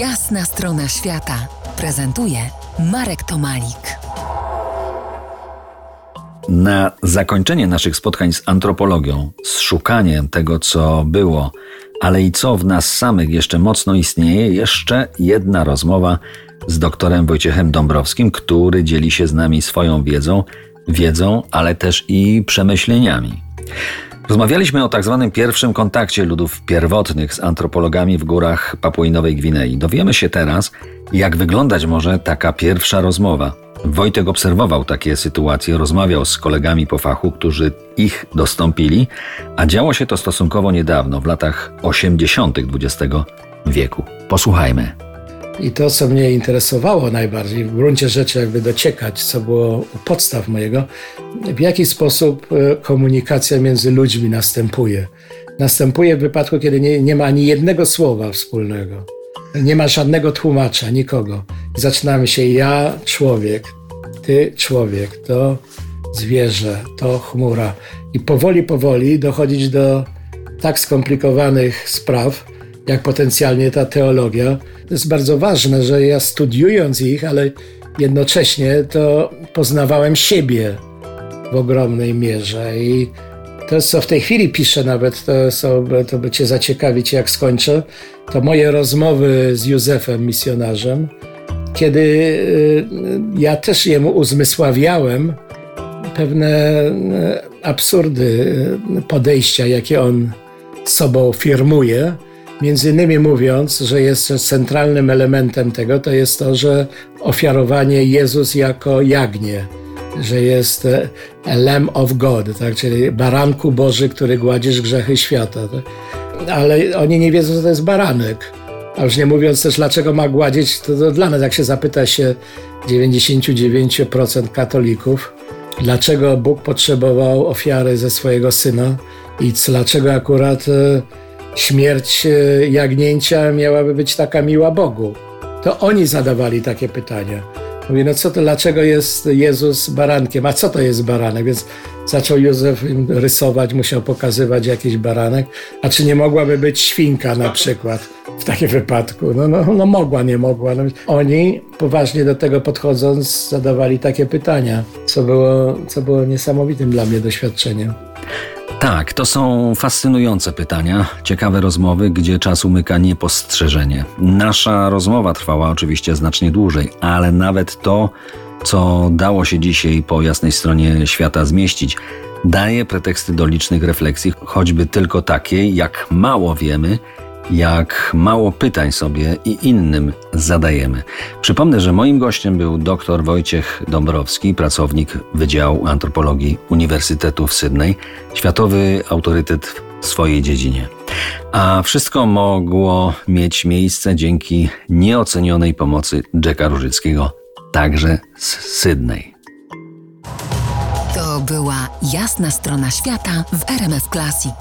Jasna strona świata prezentuje Marek Tomalik. Na zakończenie naszych spotkań z antropologią, z szukaniem tego, co było, ale i co w nas samych jeszcze mocno istnieje, jeszcze jedna rozmowa z doktorem Wojciechem Dąbrowskim, który dzieli się z nami swoją wiedzą, wiedzą, ale też i przemyśleniami. Rozmawialiśmy o tak zwanym pierwszym kontakcie ludów pierwotnych z antropologami w górach Papui Nowej Gwinei. Dowiemy się teraz, jak wyglądać może taka pierwsza rozmowa. Wojtek obserwował takie sytuacje, rozmawiał z kolegami po fachu, którzy ich dostąpili, a działo się to stosunkowo niedawno, w latach 80. XX wieku. Posłuchajmy. I to, co mnie interesowało najbardziej, w gruncie rzeczy jakby dociekać, co było u podstaw mojego, w jaki sposób e, komunikacja między ludźmi następuje. Następuje w wypadku, kiedy nie, nie ma ani jednego słowa wspólnego. Nie ma żadnego tłumacza, nikogo. Zaczynamy się ja, człowiek, ty, człowiek, to zwierzę, to chmura. I powoli, powoli dochodzić do tak skomplikowanych spraw, jak potencjalnie ta teologia. To jest bardzo ważne, że ja studiując ich, ale jednocześnie to poznawałem siebie w ogromnej mierze. I to, co w tej chwili piszę nawet, to, są, to by Cię zaciekawić, jak skończę, to moje rozmowy z Józefem, misjonarzem, kiedy y, ja też jemu uzmysławiałem pewne y, absurdy y, podejścia, jakie on sobą firmuje. Między innymi mówiąc, że jest centralnym elementem tego, to jest to, że ofiarowanie Jezus jako jagnię, że jest a Lamb of God, tak? czyli baranku Boży, który gładzisz grzechy świata. Tak? Ale oni nie wiedzą, co to jest baranek. A już nie mówiąc też, dlaczego ma gładzić, to, to dla nas, jak się zapyta się 99% katolików, dlaczego Bóg potrzebował ofiary ze swojego syna i dlaczego akurat e, śmierć e, jagnięcia miałaby być taka miła Bogu. To oni zadawali takie pytania. Mówi, no co to, dlaczego jest Jezus barankiem? A co to jest baranek? Więc zaczął Józef rysować, musiał pokazywać jakiś baranek. A czy nie mogłaby być świnka na przykład w takim wypadku? No, no, no mogła, nie mogła. No, oni poważnie do tego podchodząc zadawali takie pytania, co było, co było niesamowitym dla mnie doświadczeniem. Tak, to są fascynujące pytania, ciekawe rozmowy, gdzie czas umyka niepostrzeżenie. Nasza rozmowa trwała oczywiście znacznie dłużej, ale nawet to, co dało się dzisiaj po jasnej stronie świata zmieścić, daje preteksty do licznych refleksji, choćby tylko takiej, jak mało wiemy jak mało pytań sobie i innym zadajemy. Przypomnę, że moim gościem był dr Wojciech Dąbrowski, pracownik Wydziału Antropologii Uniwersytetu w Sydney, światowy autorytet w swojej dziedzinie. A wszystko mogło mieć miejsce dzięki nieocenionej pomocy Jacka Różyckiego, także z Sydney. To była jasna strona świata w RMF Classic.